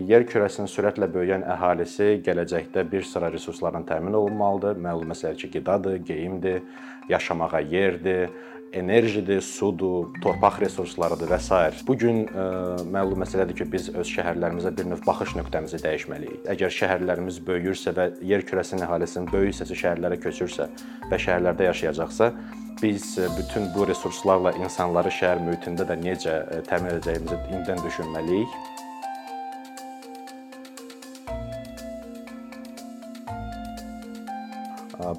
Yer kürəsinin sürətlə böyüyən əhalisi gələcəkdə bir sıra resurslarla təmin olunmalıdır. Məlum məsələ ki, qidadır, geyimdir, yaşamağa yerdir, enerjidir, sudur, torpaq resurslarıdır və s. Bu gün e, məlum məsələdir ki, biz öz şəhərlərimizə bir növ baxış nöqtəmizi dəyişməliyik. Əgər şəhərlərimiz böyüyürsə və yer kürəsinin əhalisinin böyük hissəsi şəhərlərə köçürsə və şəhərlərdə yaşayacaqsa, biz e, bütün bu resurslarla insanları şəhər mühitində də necə e, təmin edəcəyimizi indidən düşünməliyik.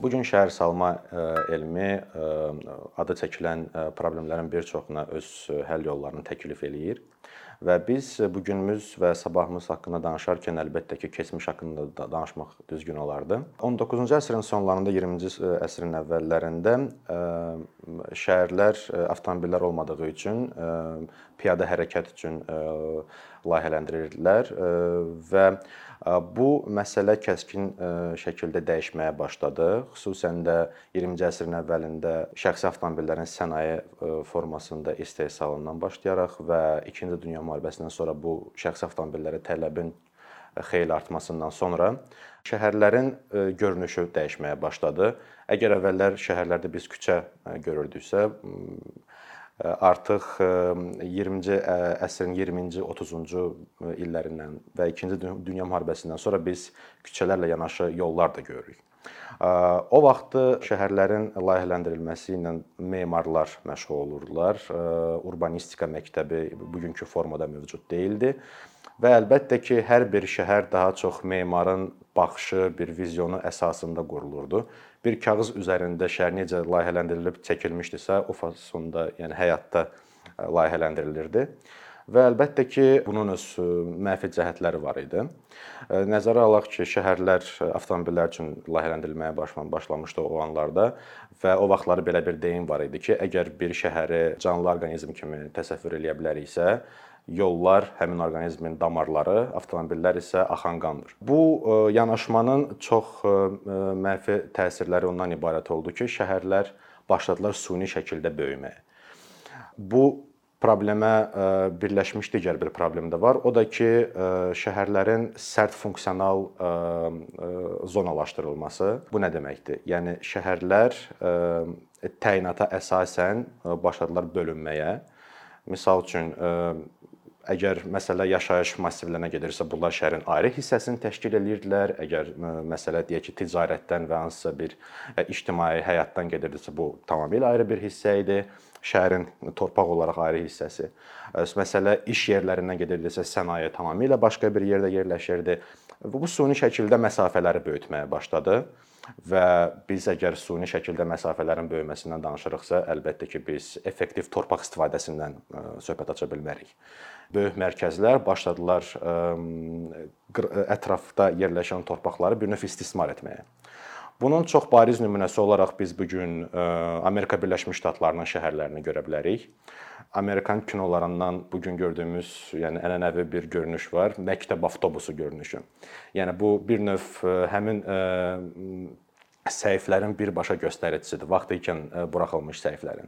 Bu gün şəhər salma elmi adı çəkilən problemlərin bir çoxuna öz həll yollarını təklif eləyir və biz bu günümüz və sabahımız haqqında danışarkən əlbəttə ki, keçmiş haqqında da danışmaq düzgün olardı. 19-cu əsrin sonlarında, 20-ci əsrin əvvəllərində şəhərlər avtomobillər olmadığı üçün piyada hərəkət üçün layihələndirirdilər və bu məsələ kəskin şəkildə dəyişməyə başladı. Xüsusən də 20-ci əsrin əvvəlində şəxsi avtomobillərin sənaye formasında istehsalından başlayaraq və 2-ci Dünya müharibəsindən sonra bu şəxsi avtomobillərə tələbin xeyli artmasından sonra şəhərlərin görünüşü dəyişməyə başladı. Əgər əvvəllər şəhərlərdə biz küçə görürdüksə, artıq 20-ci əsrin 20-ci, 30-cu illərindən və 2-ci Dünya müharibəsindən sonra biz küçələrlə yanaşı yollar da görürük. O vaxtı şəhərlərin layihələndirilməsi ilə memarlar məşğul olurdular. Urbanistika məktəbi bugünkü formada mövcud deyildi və əlbəttə ki, hər bir şəhər daha çox memarın baxışı, bir vizyonu əsasında qurulurdu bir kağız üzərində şəhər necə layihələndirilib çəkilmişdisə, o fasonda, yəni həyatda e, layihələndirilirdi. Və əlbəttə ki, bunun öz e, mənfi cəhətləri var idi. E, nəzərə alaq ki, şəhərlər avtomobillər üçün layihələndirilməyə başlamışdı o anlarda və o vaxtlar belə bir deyim var idi ki, əgər bir şəhəri canlı orqanizm kimi təsəvvür eləyə biləriksə, yollar həmin orqanizmin damarları, avtomobillər isə axan qandır. Bu e, yanaşmanın çox e, mənfi təsirləri ondan ibarət oldu ki, şəhərlər başladılar süni şəkildə böyüməyə. Bu problemə e, birləşmiş digər bir problem də var. O da ki, şəhərlərin sərt funksional zonalaşdırılması. Bu nə deməkdir? Yəni şəhərlər təyinata əsasən başladılar bölünməyə. Məsəl üçün Əgər məsələ yaşayış massivlərinə gedirsə, bunlar şəhərin ayrı hissəsini təşkil edirdilər. Əgər məsələ deyək ki, ticarətdən və hansısa bir ictimai həyatdan gedirdisə, bu tamamilə ayrı bir hissə idi. Şəhərin torpaq olaraq ayrı hissəsi. Məsələ iş yerlərindən gedirdisə, sənaye tamamilə başqa bir yerdə yerləşirdi. Bu süni şəkildə məsafələri böyütməyə başladı və biz əgər süni şəkildə məsafələrin böyüməsindən danışırıqsa, əlbəttə ki, biz effektiv torpaq istifadəsindən söhbət aça bilmərik. Böyük mərkəzlər başladılar ətrafda yerləşən torpaqları bir növ istismar etməyə. Bunun çox bariz nümunəsi olaraq biz bu gün Amerika Birləşmiş Ştatlarının şəhərlərini görə bilərik. Amerikan kinolarından bu gün gördüyümüz, yəni ənənəvi bir görünüş var, məktəb avtobusu görünüşü. Yəni bu bir növ həmin səhiflərin birbaşa göstəricisidir, vaxtı ikən buraxılmış səhiflərin.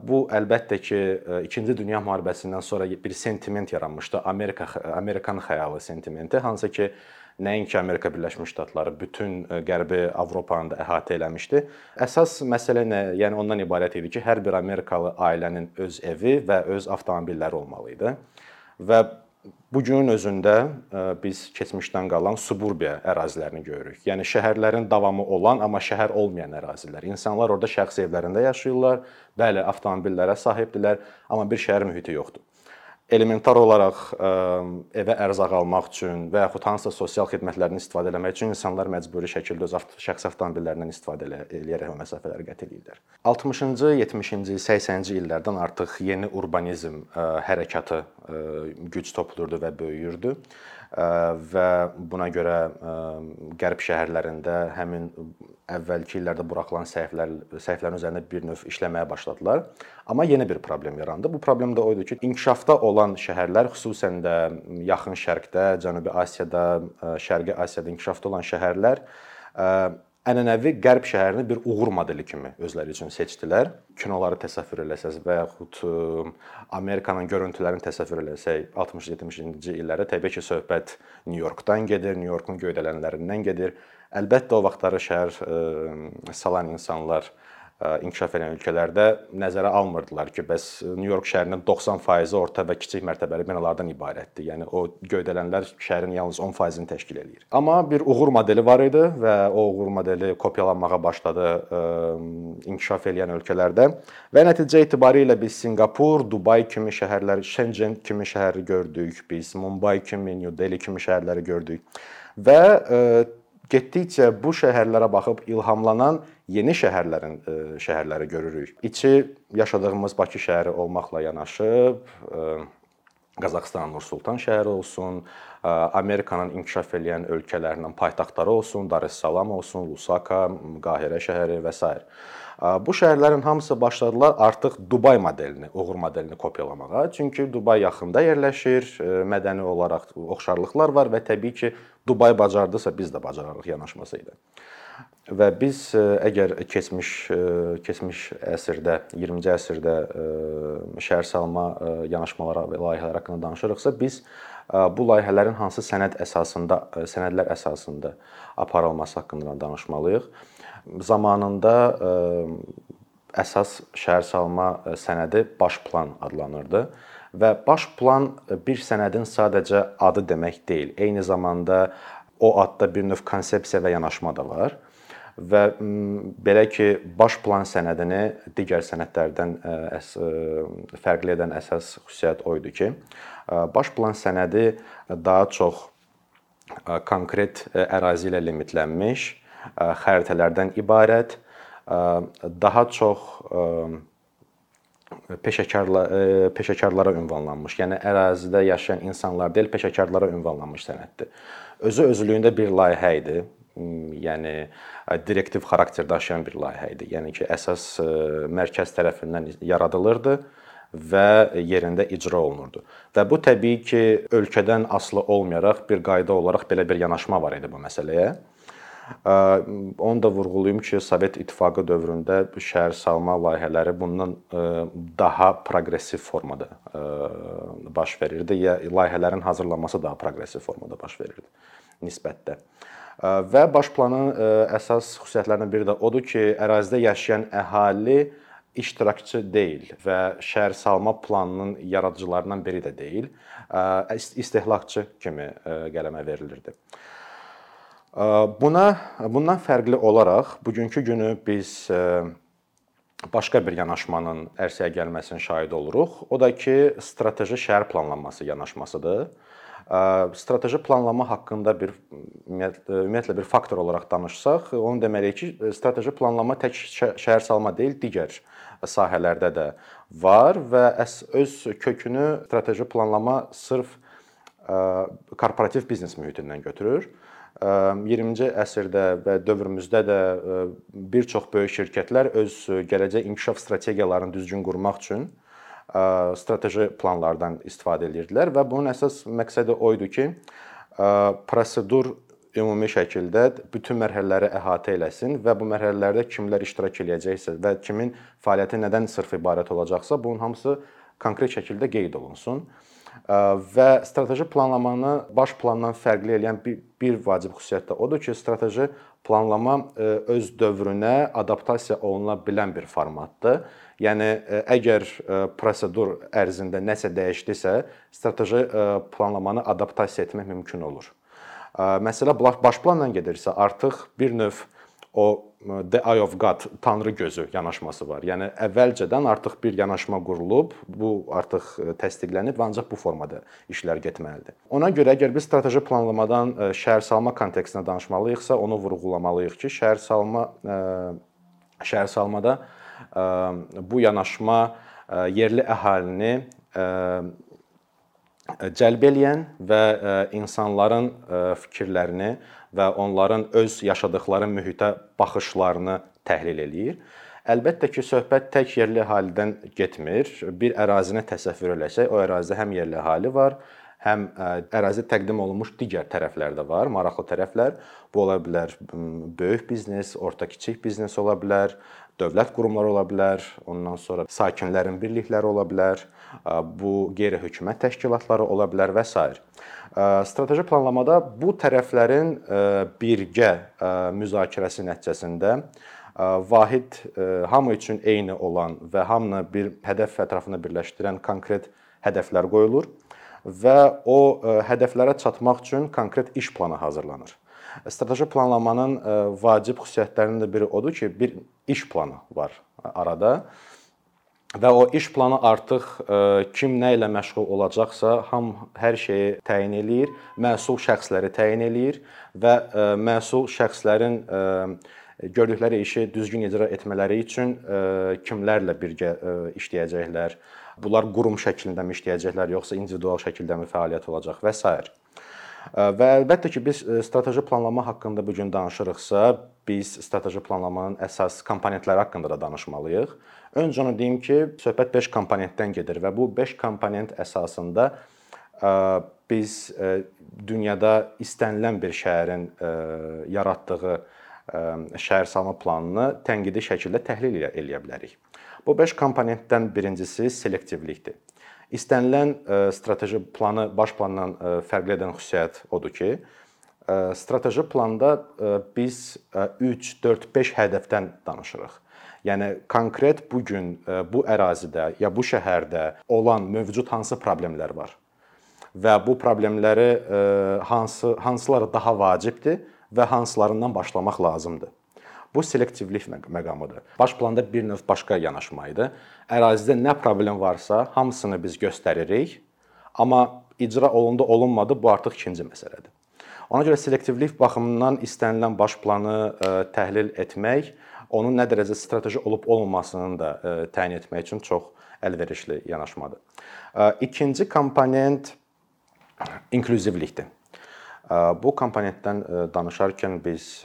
Bu əlbəttə ki, 2-ci Dünya müharibəsindən sonra bir sentiment yaranmışdı, Amerika Amerikan xəyalı sentimenti, hansı ki, nəinki Amerika Birləşmiş Ştatları, bütün e, Qərbi Avropanı da əhatə eləmişdi. Əsas məsələ nə? Yəni ondan ibarət idi ki, hər bir Amerikalı ailənin öz evi və öz avtomobilləri olmalı idi. Və bu günün özündə e, biz keçmişdən qalan suburbiya ərazilərini görürük. Yəni şəhərlərin davamı olan, amma şəhər olmayan ərazilər. İnsanlar orada şəxsi evlərində yaşayırlar. Bəli, avtomobillərə sahibdirlər, amma bir şəhər mühiti yoxdur elementar olaraq evə ərzaq almaq üçün və yaxud hansısa sosial xidmətlərdən istifadə etmək üçün insanlar məcburi şəkildə öz şəxsi avtomobillərindən istifadə eləyərək o məsafələri qət edirlər. 60-cı, 70-ci, 80-ci illərdən artıq yeni urbanizm hərəkatı güc toplayırdı və böyüyürdü və buna görə qərb şəhərlərində həmin əvvəlki illərdə buraxılan səhiflər səhiflərin üzərində bir növ işləməyə başladılar. Amma yeni bir problem yarandı. Bu problem də o idi ki, inkişafda olan şəhərlər, xüsusən də yaxın şərqdə, Cənubi Asiyada, Şərqi Asiyada inkişafda olan şəhərlər ənənəvi qərb şəhərini bir uğur modeli kimi özləri üçün seçdilər. Kinoları təsəvvür eləsəz və yaxud Amerikanın görüntülərini təsəvvür eləsək, 60-70-ci illərdə təbii ki, söhbət Nyu-Yorkdan gedir, Nyu-Yorkun göydələnlərindən gedir. Əlbəttə o vaxtları şəhər salan insanlar inkişaf edən ölkələrdə nəzərə almırdılar ki, bəs Nyu-York şəhərinin 90% orta və kiçik mərtəbəli binalardan ibarətdir. Yəni o göydələnlər şəhərin yalnız 10%-ni təşkil eləyir. Amma bir uğur modeli var idi və o uğur modeli kopyalanmağa başladı inkişaf edən ölkələrdə və nəticə etibarilə biz Sinqapur, Dubay kimi şəhərləri, Shenzhen kimi şəhəri gördük, biz Mumbai kimi, New Delhi kimi şəhərləri gördük və getdikcə bu şəhərlərə baxıb ilhamlanan yeni şəhərlərin e, şəhərləri görürük. İçi yaşadığımız Bakı şəhəri olmaqla yanaşı Qazaxıstanın Nur-Sultan şəhəri olsun, Amerikanın inkişaf edən ölkələrinin paytaxtları olsun, Dar es Salaam olsun, Lusaka, Qahirə şəhəri və s. Bu şəhərlərin hamısı başladılar artıq Dubay modelini, uğur modelini kopyalamağa. Çünki Dubay yaxında yerləşir, mədəni olaraq oxşarlıqlar var və təbii ki, Dubay bacardısa biz də bacararıq yanaşması ilə. Və biz əgər keçmiş keçmiş əsrdə, 20-ci əsrdə şəhər salma yanaşmaları və layihələr haqqında danışırıqsa, biz bu layihələrin hansı sənəd əsasında, sənədlər əsasında aparılması haqqında danışmalıyıq. Zamanında əsas şəhər salma sənədi baş plan adlanırdı və baş plan bir sənədin sadəcə adı demək deyil. Eyni zamanda o adda bir növ konsepsiya və yanaşma da var və belə ki, baş plan sənədini digər sənədlərdən əs fərqli edən əsas xüsusiyyət o idi ki, baş plan sənədi daha çox konkret ərazi ilə limitlənmiş xəritələrdən ibarət, daha çox peşəkarla peşəkarlara ünvanlanmış, yəni ərazidə yaşayan insanlar deyil, peşəkarlara ünvanlanmış sənəddir. Özü özlüyündə bir layihə idi yəni direktiv xarakter daşıyan bir layihə idi. Yəni ki, əsas mərkəz tərəfindən yaradılırdı və yerində icra olunurdu. Və bu təbii ki, ölkədən asılı olmayaraq bir qayda olaraq belə bir yanaşma var idi bu məsələyə. Onu da vurğulayım ki, Sovet İttifaqı dövründə şəhər salma layihələri bundan daha proqressiv formada baş verirdi. Ya layihələrin hazırlanması daha proqressiv formada baş verirdi nisbətdə. Və baş planın əsas xüsusiyyətlərindən biri də odur ki, ərazidə yaşayan əhali iştirakçı deyil və şəhər salma planının yaradıcılarından biri də deyil. İstehlakçı kimi qələmə verilirdi. Buna bundan fərqli olaraq bugünkü günü biz başqa bir yanaşmanın ərsəyə gəlməsinin şahidi oluruq. O da ki, strateji şəhər planlanması yanaşmasıdır. Strateji planlama haqqında bir ümumiyyətlə bir faktor olaraq danışsaq, onu deməliyik ki, strateji planlama tək şəhər salma deyil, digər sahələrdə də var və öz kökünü strateji planlama sırf korporativ biznes mühitindən götürür. 20-ci əsrdə və dövrümüzdə də bir çox böyük şirkətlər öz gələcək inkişaf strategiyalarını düzgün qurmaq üçün strateji planlardan istifadə edirdilər və bunun əsas məqsədi o idi ki, prosedur ümumi şəkildə bütün mərhələləri əhatə eləsin və bu mərhələlərdə kimlər iştirak eləyəcəksə və kimin fəaliyyəti nədən sırf ibarət olacaqsa, bunun hamısı konkret şəkildə qeyd olunsun. Və strateji planlamanı baş plandan fərqli edən bir, bir vacib xüsusiyyət də odur ki, strateji planlama öz dövrünə adaptasiya oluna bilən bir formatdır. Yəni əgər prosedur ərzində nəsə dəyişdisə, strateji planlamanı adaptasiya etmək mümkün olur. Məsələ baş planla gedirsə, artıq bir növ o The Eye of God, Tanrı gözü yanaşması var. Yəni əvvəlcədən artıq bir yanaşma qurulub, bu artıq təsdiqlənib və ancaq bu formada işlər getməlidir. Ona görə əgər biz strateji planlamadan şəhər salma kontekstində danışmalıyıqsa, onu vurğulamalıyıq ki, şəhər salma şəhər salmada bu yanaşma yerli əhalini cəlb eləyən və insanların fikirlərini və onların öz yaşadıkları mühitə baxışlarını təhlil eləyir. Əlbəttə ki, söhbət tək yerli əhalidən getmir. Bir ərazini təsəvvür eləsək, o ərazidə həm yerli əhali var, həm ərazi təqdim olunmuş digər tərəflər də var, maraqlı tərəflər. Bu ola bilər böyük biznes, orta kiçik biznes ola bilər, dövlət qurumları ola bilər, ondan sonra sakinlərin birlikləri ola bilər, bu qeyri-hökumət təşkilatları ola bilər və s. Strateji planlamada bu tərəflərin birgə müzakirəsi nəticəsində vahid hamı üçün eyni olan və hamını bir hədəf ətrafında birləşdirən konkret hədəflər qoyulur və o hədəflərə çatmaq üçün konkret iş planı hazırlanır. Strateji planlamanın vacib xüsusiyyətlərindən də biri odur ki, bir iş planı var arada və o iş planı artıq kim nə ilə məşğul olacaqsa, ham hər şeyi təyin eləyir, məsul şəxsləri təyin eləyir və məsul şəxslərin gördükləri işi düzgün icra etmələri üçün kimlərlə birgə işləyəcəklər, bunlar qurum şəklində mi işləyəcəklər, yoxsa individual şəkildə mi fəaliyyət olacaq və s. Və əlbəttə ki, biz strateji planlama haqqında bu gün danışırıqsa, biz strateji planlamanın əsas komponentləri haqqında da danışmalıyıq. Öncə onu deyim ki, söhbət 5 komponentdən gedir və bu 5 komponent əsasında biz dünyada istənilən bir şəhərin yaratdığı şəhərsalma planını tənqidi şəkildə təhlil eləyə bilərik. Bu 5 komponentdən birincisi selektivlikdir. İstənilən strateji planı baş plandan fərqli edən xüsusiyyət odur ki, strateji planda biz 3, 4, 5 hədəfdən danışırıq. Yəni konkret bu gün bu ərazidə ya bu şəhərdə olan mövcud hansı problemlər var və bu problemləri hansı hansıları daha vacibdir və hansılarından başlamaq lazımdır. Bu selektivlik məqamıdır. Baş planda bir növ başqa yanaşma idi. Ərazidə nə problem varsa, hamısını biz göstəririk, amma icra olundu, olunmadı, bu artıq ikinci məsələdir. Ona görə selektivlik baxımından istənilən baş planı təhlil etmək, onun nə dərəcədə strateji olub-olmamasını da təyin etmək üçün çox əlverişli yanaşmadır. İkinci komponent inklüzivlikdir. Bu komponentdən danışarkən biz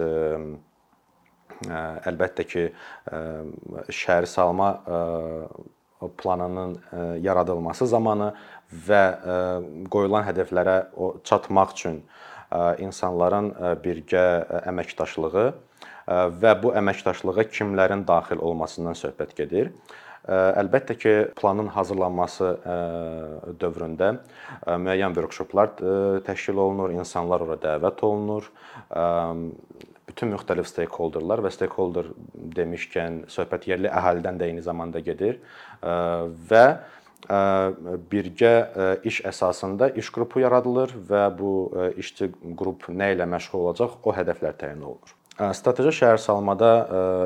əlbəttə ki, şəhər salma planının yaradılması zamanı və qoyulan hədəflərə çatmaq üçün insanların birgə əməkdaşlığı və bu əməkdaşlığa kimlərin daxil olmasından söhbət gedir. Əlbəttə ki, planın hazırlanması dövründə müəyyən workshoplar təşkil olunur, insanlar ora dəvət olunur. Bütün müxtəlif stakeholderlar və stakeholder demişkən söhbət yerli əhalidən də eyni zamanda gedir və birgə iş əsasında iş qrupu yaradılır və bu işçi qrup nə ilə məşğul olacaq, o hədəflər təyin olunur. Strateji şəhərsalmada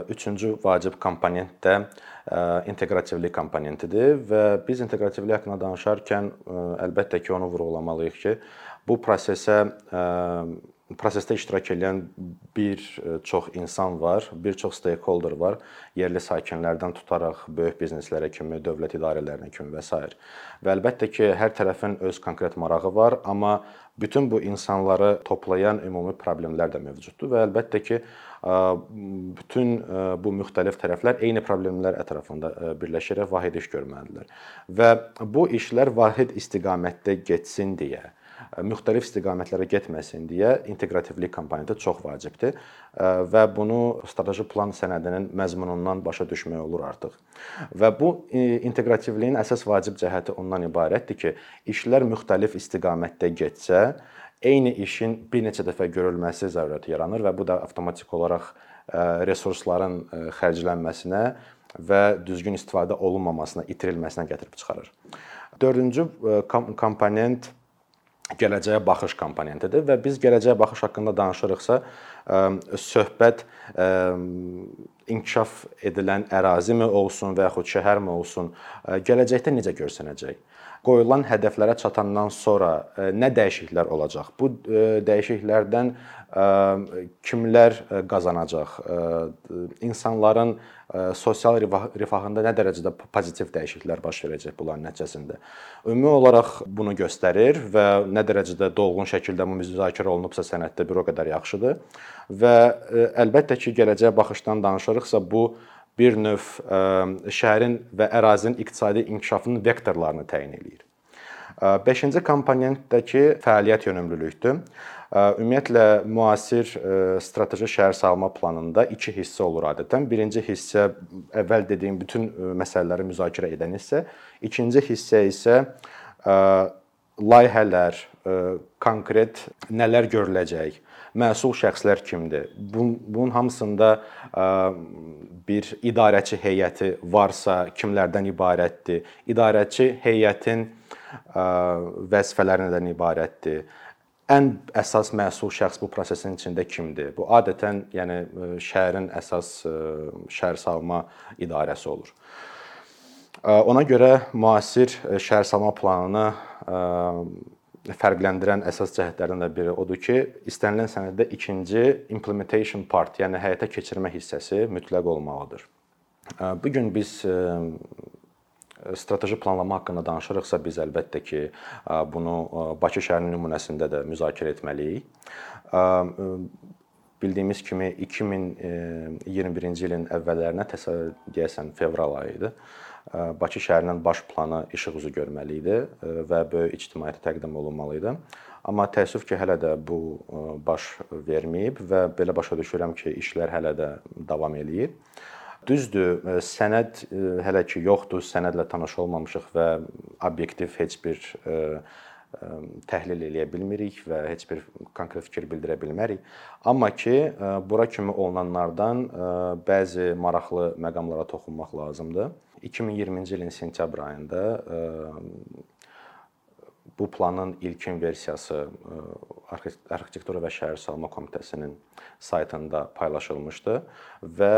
üçüncü vacib komponent də inteqrativlik komponentidir və biz inteqrativlik haqqında danışarkən əlbəttə ki, onu vurğulamalıyıq ki, bu prosesə prosesdə iştirak edən bir çox insan var, bir çox stakeholder var, yerli sakinlərdən tutaraq böyük bizneslərə kimi, dövlət idarələrinə kimi və s. Və əlbəttə ki, hər tərəfin öz konkret marağı var, amma bütün bu insanları toplayan ümumi problemlər də mövcuddur və əlbəttə ki, bütün bu müxtəlif tərəflər eyni problemlər ətrafında birləşərək vahid iş görməlidirlər. Və bu işlər vahid istiqamətdə getsin deyə müxtəlif istiqamətlərə getməsin deyə inteqrativlik komponenti çox vacibdir və bunu strateji plan sənədinin məzmunundan başa düşmək olur artıq. Və bu inteqrativliyin əsas vacib cəhəti ondan ibarətdir ki, işlər müxtəlif istiqamətdə getsə, eyni işin bir neçə dəfə görülməsi zərurəti yaranır və bu da avtomatik olaraq resursların xərclənməsinə və düzgün istifadə olunmamasına, itirilməsinə gətirib çıxarır. Dördüncü komponent gələcəyə baxış komponentidir və biz gələcəyə baxış haqqında danışırıqsa, söhbət inkişaf edilən ərazimi olsun və yaxud şəhərmi olsun, gələcəkdə necə görsənəcək? Qoyulan hədəflərə çatandan sonra nə dəyişikliklər olacaq? Bu dəyişikliklərdən kimlər qazanacaq? İnsanların sosial rifahında nə dərəcədə pozitiv dəyişikliklər baş verəcək bunların nəticəsində. Ümumi olaraq bunu göstərir və nə dərəcədə dolğun şəkildə bu müzakirə olunubsa sənəddə bir o qədər yaxşıdır. Və əlbəttə ki, gələcəyə baxışdan danışırıqsa bu bir növ şəhərin və ərazinin iqtisadi inkişafının vektorlarını təyin eləyir. Beşinci komponentdəki fəaliyyət yönümlülükdür. Ümumiyyətlə müasir strateji şəhər salma planında 2 hissə olur adətən. Birinci hissə əvvəl dediyim bütün məsələləri müzakirə edən hissə, ikinci hissə isə layihələr, konkret nələr görüləcək, məsul şəxslər kimdir? Bunun hamısında bir idarəçi heyəti varsa, kimlərdən ibarətdir? İdarəçi heyətin vəzifələri nədən ibarətdir? Ən əsas məsul şəxs bu prosesin içində kimdir? Bu adətən, yəni şəhərin əsas şəhər salma idarəsi olur. Ona görə müasir şəhərsalma planını fərqləndirən əsas cəhətlərdən də biri odur ki, istənilən sənəddə ikinci implementation part, yəni həyata keçirmə hissəsi mütləq olmalıdır. Bu gün biz strateji planlama haqqında danışırıqsa, biz əlbəttə ki, bunu Bakı şəhərinin nümunəsində də müzakirə etməliyik. Bildiyimiz kimi 2021-ci ilin əvvəllərinə təsəvvür deyəsən fevral ayı idi. Bakı şəhərinin baş planı işıq üzü görməli idi və böyük ictimaiyyətə təqdim olunmalı idi. Amma təəssüf ki, hələ də bu baş verməyib və belə başa düşürəm ki, işlər hələ də davam eləyir. Düzdür, sənəd hələ ki yoxdur, sənədlə tanış olmamışıq və obyektiv heç bir təhlil eləyə bilmirik və heç bir konkret fikir bildirə bilmərik. Amma ki, bura kimi olunanlardan bəzi maraqlı məqamlara toxunmaq lazımdır. 2020-ci ilin sentyabr ayında bu planın ilkin versiyası Arxitektura və Şəhərsalma Komitəsinin saytında paylaşılmışdı və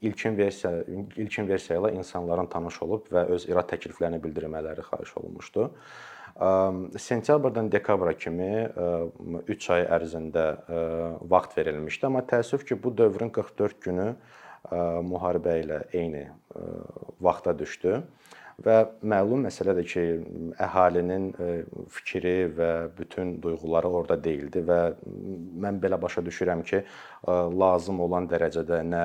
ilkin versiya ilkin versiya ilə insanların tanış olub və öz irad təkliflərini bildirmələri xahiş olunmuşdu. Sentyabrdan dekabra kimi 3 ay ərzində vaxt verilmişdi, amma təəssüf ki, bu dövrün 44 günü müharibə ilə eyni vaxta düşdü və məlum məsələdir ki, əhalinin fikri və bütün duyğuları orada deyildi və mən belə başa düşürəm ki, lazım olan dərəcədə nə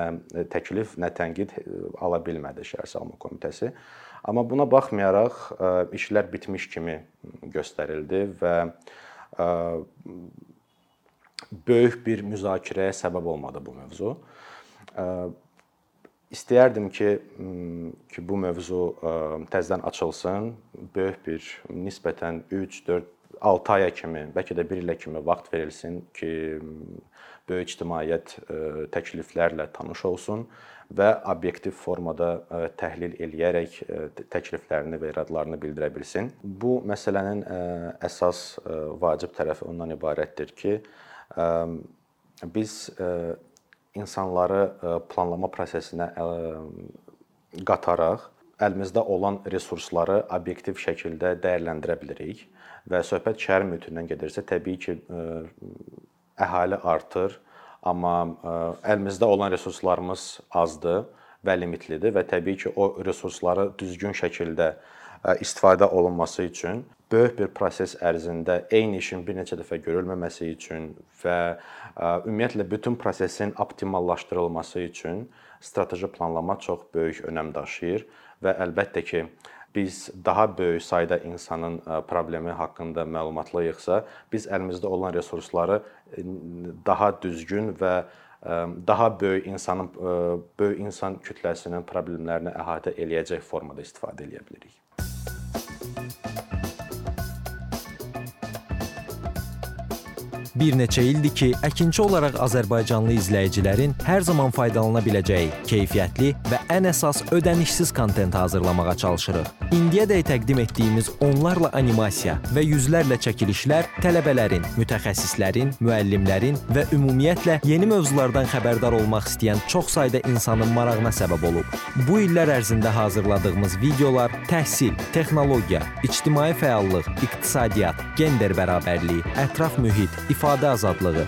təklif, nə tənqid ala bilmədi Şəhərsalma Komitəsi. Amma buna baxmayaraq işlər bitmiş kimi göstərildi və böyük bir müzakirəyə səbəb olmadı bu mövzu. İstəyərdim ki, ki bu mövzu təzədən açılsın, böyük bir nisbətən 3, 4, 6 aya kimi, bəlkə də 1 ilə kimi vaxt verilsin ki, böyük ictimaiyyət təkliflərlə tanış olsun və obyektiv formada təhlil eləyərək təkliflərini və iradlarını bildirə bilsin. Bu məsələnin əsas vacib tərəfi ondan ibarətdir ki, biz insanları e, planlama prosesinə e, qataraq əlimizdə olan resursları obyektiv şəkildə dəyərləndirə bilirik və söhbət şəhər mühitindən gedirsə, təbii ki, e, əhali artır, amma əlimizdə olan resurslarımız azdır və limitlidir və təbii ki, o resursları düzgün şəkildə istifadə olunması üçün böyük bir proses ərzində eyni işin bir neçə dəfə görülməməsi üçün və ümumiyyətlə bütün prosesin optimallaşdırılması üçün strateji planlama çox böyük önəm daşıyır və əlbəttə ki, biz daha böyük sayda insanın problemi haqqında məlumatlıyıqsa, biz əlimizdə olan resursları daha düzgün və daha böyük insanın böyük insan kütləsinin problemlərini əhatə eləyəcək formada istifadə edə bilərik. Bir neçə ildir ki, əkinçi olaraq azərbaycanlı izləyicilərin hər zaman faydalana biləcəyi keyfiyyətli və ən əsas ödənişsiz kontent hazırlamağa çalışırıq. İndiyədək təqdim etdiyimiz onlarla animasiya və yüzlərlə çəkilişlər tələbələrin, mütəxəssislərin, müəllimlərin və ümumiyyətlə yeni mövzulardan xəbərdar olmaq istəyən çox sayda insanın marağına səbəb olub. Bu illər ərzində hazırladığımız videolar təhsil, texnologiya, ictimai fəallıq, iqtisadiyyat, gender bərabərliyi, ətraf mühit, ifadə azadlığı,